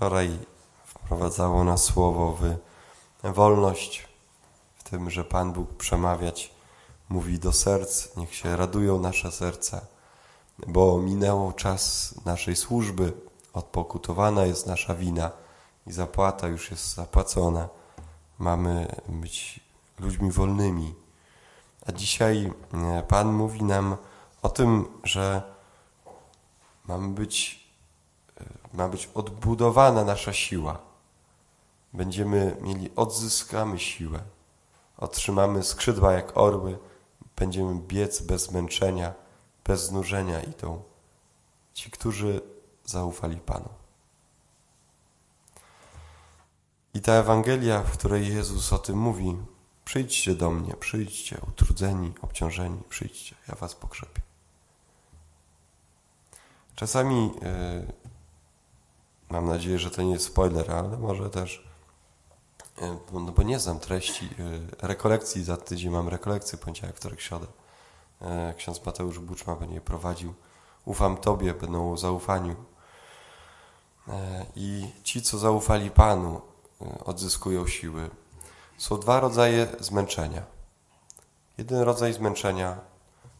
Wczoraj wprowadzało nas słowo w wolność, w tym, że Pan Bóg przemawiać mówi do serc, niech się radują nasze serca, bo minęło czas naszej służby, odpokutowana jest nasza wina i zapłata już jest zapłacona. Mamy być ludźmi wolnymi. A dzisiaj e, Pan mówi nam o tym, że mamy być, ma być odbudowana nasza siła. Będziemy mieli, odzyskamy siłę. Otrzymamy skrzydła jak orły. Będziemy biec bez zmęczenia, bez znużenia idą. Ci, którzy zaufali Panu. I ta Ewangelia, w której Jezus o tym mówi, przyjdźcie do mnie, przyjdźcie, utrudzeni, obciążeni, przyjdźcie, ja was pokrzepię. Czasami, yy, mam nadzieję, że to nie jest spoiler, ale może też, yy, no bo nie znam treści yy, rekolekcji, za tydzień mam rekolekcję, poniedziałek, wtorek, środę. Ksiądz Mateusz Buczma będzie je prowadził. Ufam Tobie, będą o zaufaniu. I ci, co zaufali Panu, odzyskują siły. Są dwa rodzaje zmęczenia. Jeden rodzaj zmęczenia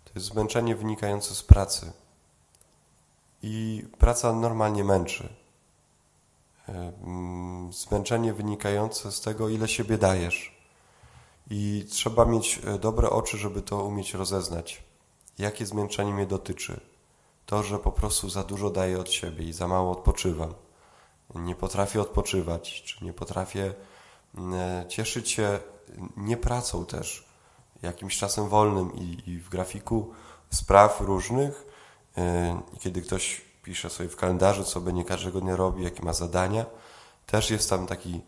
to jest zmęczenie wynikające z pracy. I praca normalnie męczy. Zmęczenie wynikające z tego, ile siebie dajesz. I trzeba mieć dobre oczy, żeby to umieć rozeznać. Jakie zmęczenie mnie dotyczy? To, że po prostu za dużo daję od siebie i za mało odpoczywam nie potrafię odpoczywać, czy nie potrafię mm, e, cieszyć się nie pracą też, jakimś czasem wolnym i, i w grafiku spraw różnych, e, kiedy ktoś pisze sobie w kalendarzu, co będzie każdego dnia robi, jakie ma zadania, też jest tam taki,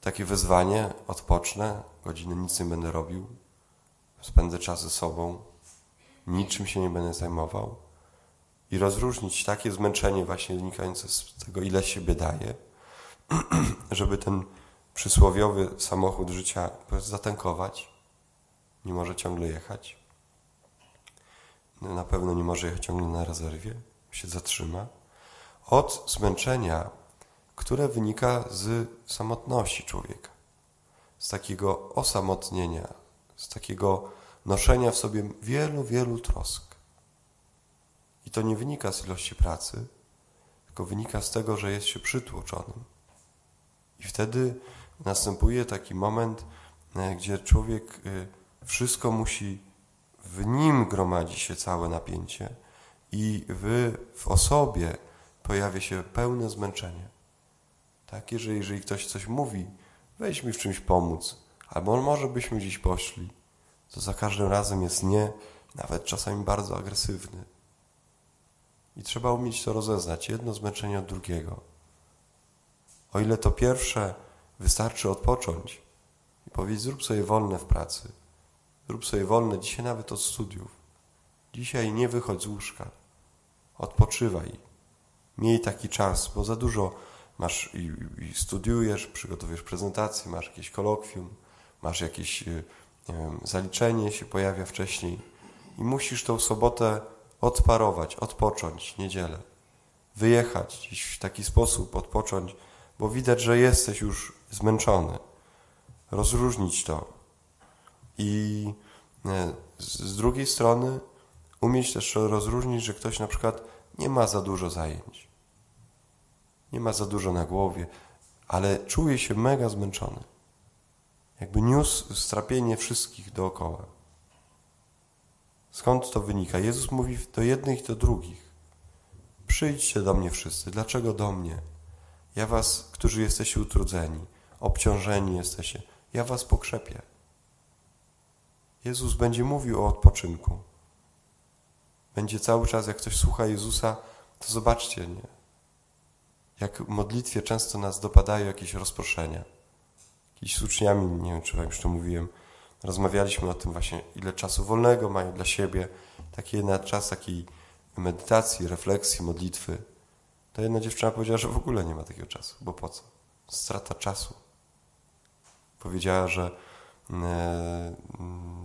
takie wyzwanie, odpocznę, godzinę nic nie będę robił, spędzę czas ze sobą, niczym się nie będę zajmował. I rozróżnić takie zmęczenie właśnie wynikające z tego, ile siebie daje, żeby ten przysłowiowy samochód życia zatankować, nie może ciągle jechać. Na pewno nie może jechać ciągle na rezerwie, się zatrzyma. Od zmęczenia, które wynika z samotności człowieka, z takiego osamotnienia, z takiego noszenia w sobie wielu, wielu trosk. I to nie wynika z ilości pracy, tylko wynika z tego, że jest się przytłoczonym. I wtedy następuje taki moment, e, gdzie człowiek e, wszystko musi, w nim gromadzi się całe napięcie i w, w osobie pojawia się pełne zmęczenie. Takie, że jeżeli ktoś coś mówi, weź mi w czymś pomóc, albo może byśmy gdzieś poszli, to za każdym razem jest nie, nawet czasami bardzo agresywny. I trzeba umieć to rozeznać, jedno zmęczenie od drugiego. O ile to pierwsze wystarczy odpocząć i powiedzieć, zrób sobie wolne w pracy, zrób sobie wolne dzisiaj nawet od studiów. Dzisiaj nie wychodź z łóżka, odpoczywaj, miej taki czas, bo za dużo masz i, i studiujesz, przygotowujesz prezentację, masz jakieś kolokwium, masz jakieś y, wiem, zaliczenie się pojawia wcześniej i musisz tą sobotę odparować, odpocząć niedzielę, wyjechać gdzieś w taki sposób, odpocząć, bo widać, że jesteś już zmęczony. Rozróżnić to. I e, z drugiej strony umieć też rozróżnić, że ktoś na przykład nie ma za dużo zajęć. Nie ma za dużo na głowie, ale czuje się mega zmęczony. Jakby niósł strapienie wszystkich dookoła. Skąd to wynika? Jezus mówi do jednych i do drugich. Przyjdźcie do mnie wszyscy. Dlaczego do mnie? Ja was, którzy jesteście utrudzeni, obciążeni jesteście, ja was pokrzepię. Jezus będzie mówił o odpoczynku. Będzie cały czas, jak ktoś słucha Jezusa, to zobaczcie, nie? Jak w modlitwie często nas dopadają jakieś rozproszenia. Jakiś z uczniami, nie wiem, czy wam już to mówiłem, Rozmawialiśmy o tym właśnie, ile czasu wolnego mają dla siebie, taki na czas takiej medytacji, refleksji, modlitwy. To jedna dziewczyna powiedziała, że w ogóle nie ma takiego czasu, bo po co? Strata czasu. Powiedziała, że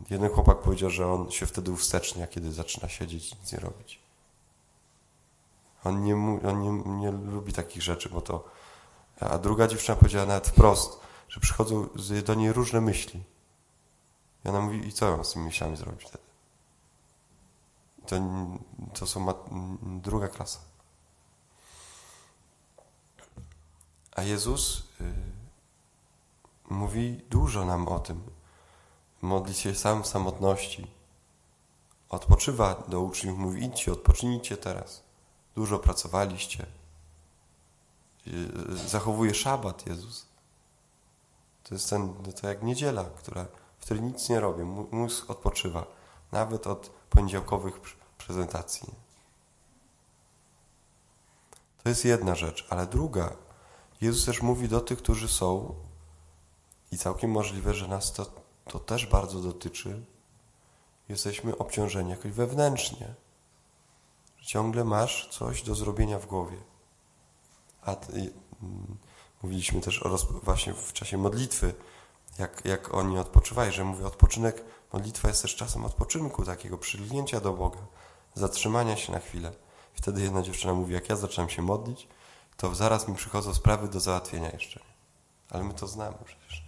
jeden chłopak powiedział, że on się wtedy uwstecznia, kiedy zaczyna siedzieć i nic nie robić. On nie, on nie, nie lubi takich rzeczy, bo to A druga dziewczyna powiedziała nawet wprost, że przychodzą do niej różne myśli. I ona mówi, i co ją z tymi myślami zrobić wtedy? To, to są druga klasa. A Jezus y, mówi dużo nam o tym. Modli się sam w samotności. Odpoczywa do uczniów, mówi idźcie, odpocznijcie teraz. Dużo pracowaliście. Y, zachowuje szabat Jezus. To jest ten, to jak niedziela, która, w której nic nie robię. Mózg odpoczywa. Nawet od poniedziałkowych prezentacji. To jest jedna rzecz, ale druga, Jezus też mówi do tych, którzy są, i całkiem możliwe, że nas to, to też bardzo dotyczy, jesteśmy obciążeni jakoś wewnętrznie. Ciągle masz coś do zrobienia w głowie. A ty, mm, mówiliśmy też o właśnie w czasie modlitwy, jak, jak oni odpoczywają, że mówię, odpoczynek, modlitwa jest też czasem odpoczynku, takiego przylgnięcia do Boga, zatrzymania się na chwilę. Wtedy jedna dziewczyna mówi, jak ja zaczynam się modlić, to zaraz mi przychodzą sprawy do załatwienia jeszcze. Ale my to znamy przecież.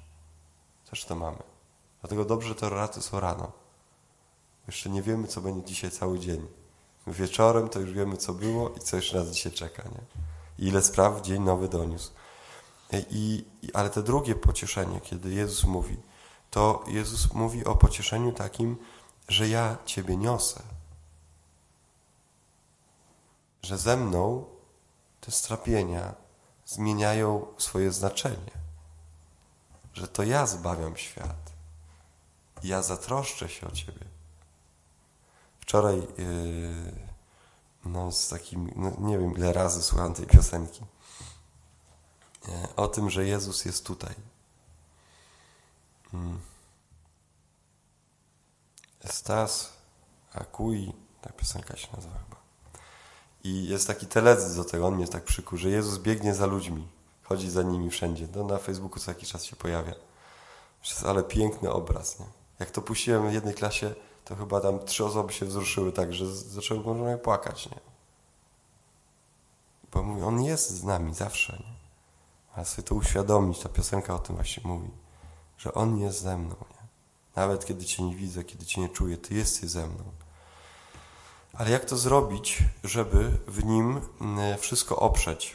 Też to mamy. Dlatego dobrze, że te raty są rano. Jeszcze nie wiemy, co będzie dzisiaj cały dzień. Wieczorem to już wiemy, co było i co jeszcze nas dzisiaj czeka. Nie? I ile spraw dzień nowy doniósł. I, i, ale te drugie pocieszenie, kiedy Jezus mówi, to Jezus mówi o pocieszeniu takim, że ja Ciebie niosę. Że ze mną te strapienia zmieniają swoje znaczenie. Że to ja zbawiam świat. Ja zatroszczę się o Ciebie. Wczoraj yy, no, z takim, no, nie wiem ile razy słuchałem tej piosenki yy, o tym, że Jezus jest tutaj. Hmm. Stas Akui, ta piosenka się nazywa chyba. I jest taki teledysk do tego, on mnie tak przykuł, że Jezus biegnie za ludźmi, chodzi za nimi wszędzie. No, na Facebooku co jakiś czas się pojawia. Ale piękny obraz, nie? Jak to puściłem w jednej klasie, to chyba tam trzy osoby się wzruszyły tak, że zaczęły można płakać, nie? Bo mówi, on jest z nami zawsze, nie? Ale sobie to uświadomić, ta piosenka o tym właśnie mówi, że on jest ze mną, nie? Nawet kiedy Cię nie widzę, kiedy Cię nie czuję, Ty jesteś ze mną. Ale jak to zrobić, żeby w nim mm, wszystko oprzeć?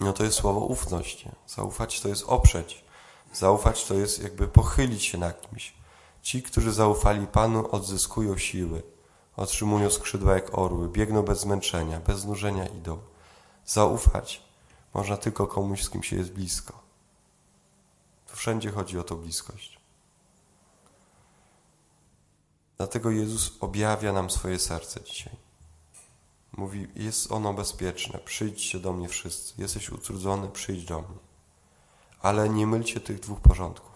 No to jest słowo ufność. Nie? Zaufać to jest oprzeć. Zaufać to jest jakby pochylić się na kimś. Ci, którzy zaufali Panu, odzyskują siły, otrzymują skrzydła jak orły, biegną bez zmęczenia, bez znużenia idą. Zaufać można tylko komuś, z kim się jest blisko. Tu wszędzie chodzi o tą bliskość. Dlatego Jezus objawia nam swoje serce dzisiaj. Mówi, jest ono bezpieczne, przyjdźcie do mnie wszyscy. Jesteś utrudzony, przyjdź do mnie. Ale nie mylcie tych dwóch porządków.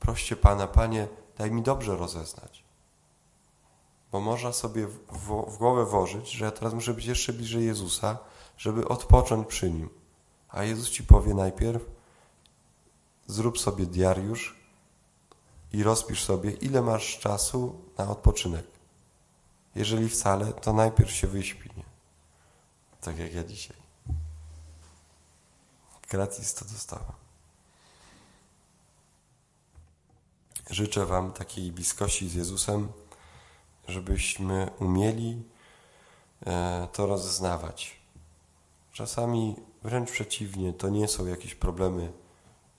Proście Pana, Panie, daj mi dobrze rozeznać. Bo można sobie w, w, w głowę włożyć, że ja teraz muszę być jeszcze bliżej Jezusa, żeby odpocząć przy Nim. A Jezus Ci powie najpierw, zrób sobie diariusz i rozpisz sobie, ile masz czasu na odpoczynek. Jeżeli wcale, to najpierw się wyśpi. Nie? Tak jak ja dzisiaj. Gratis to dostałem. Życzę Wam takiej bliskości z Jezusem, żebyśmy umieli e, to rozeznawać. Czasami wręcz przeciwnie, to nie są jakieś problemy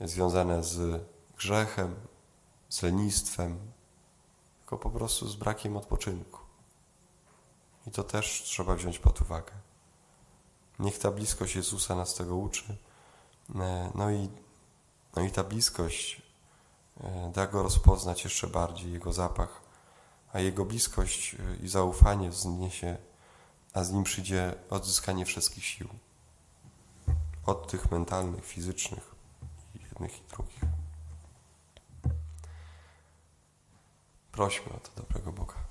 związane z grzechem, z lenistwem, tylko po prostu z brakiem odpoczynku. I to też trzeba wziąć pod uwagę. Niech ta bliskość Jezusa nas tego uczy. E, no i, no i ta bliskość da go rozpoznać jeszcze bardziej, jego zapach, a jego bliskość e, i zaufanie wzniesie, a z nim przyjdzie odzyskanie wszystkich sił. Od tych mentalnych, fizycznych, jednych i drugich. Prośmy o to dobrego Boga.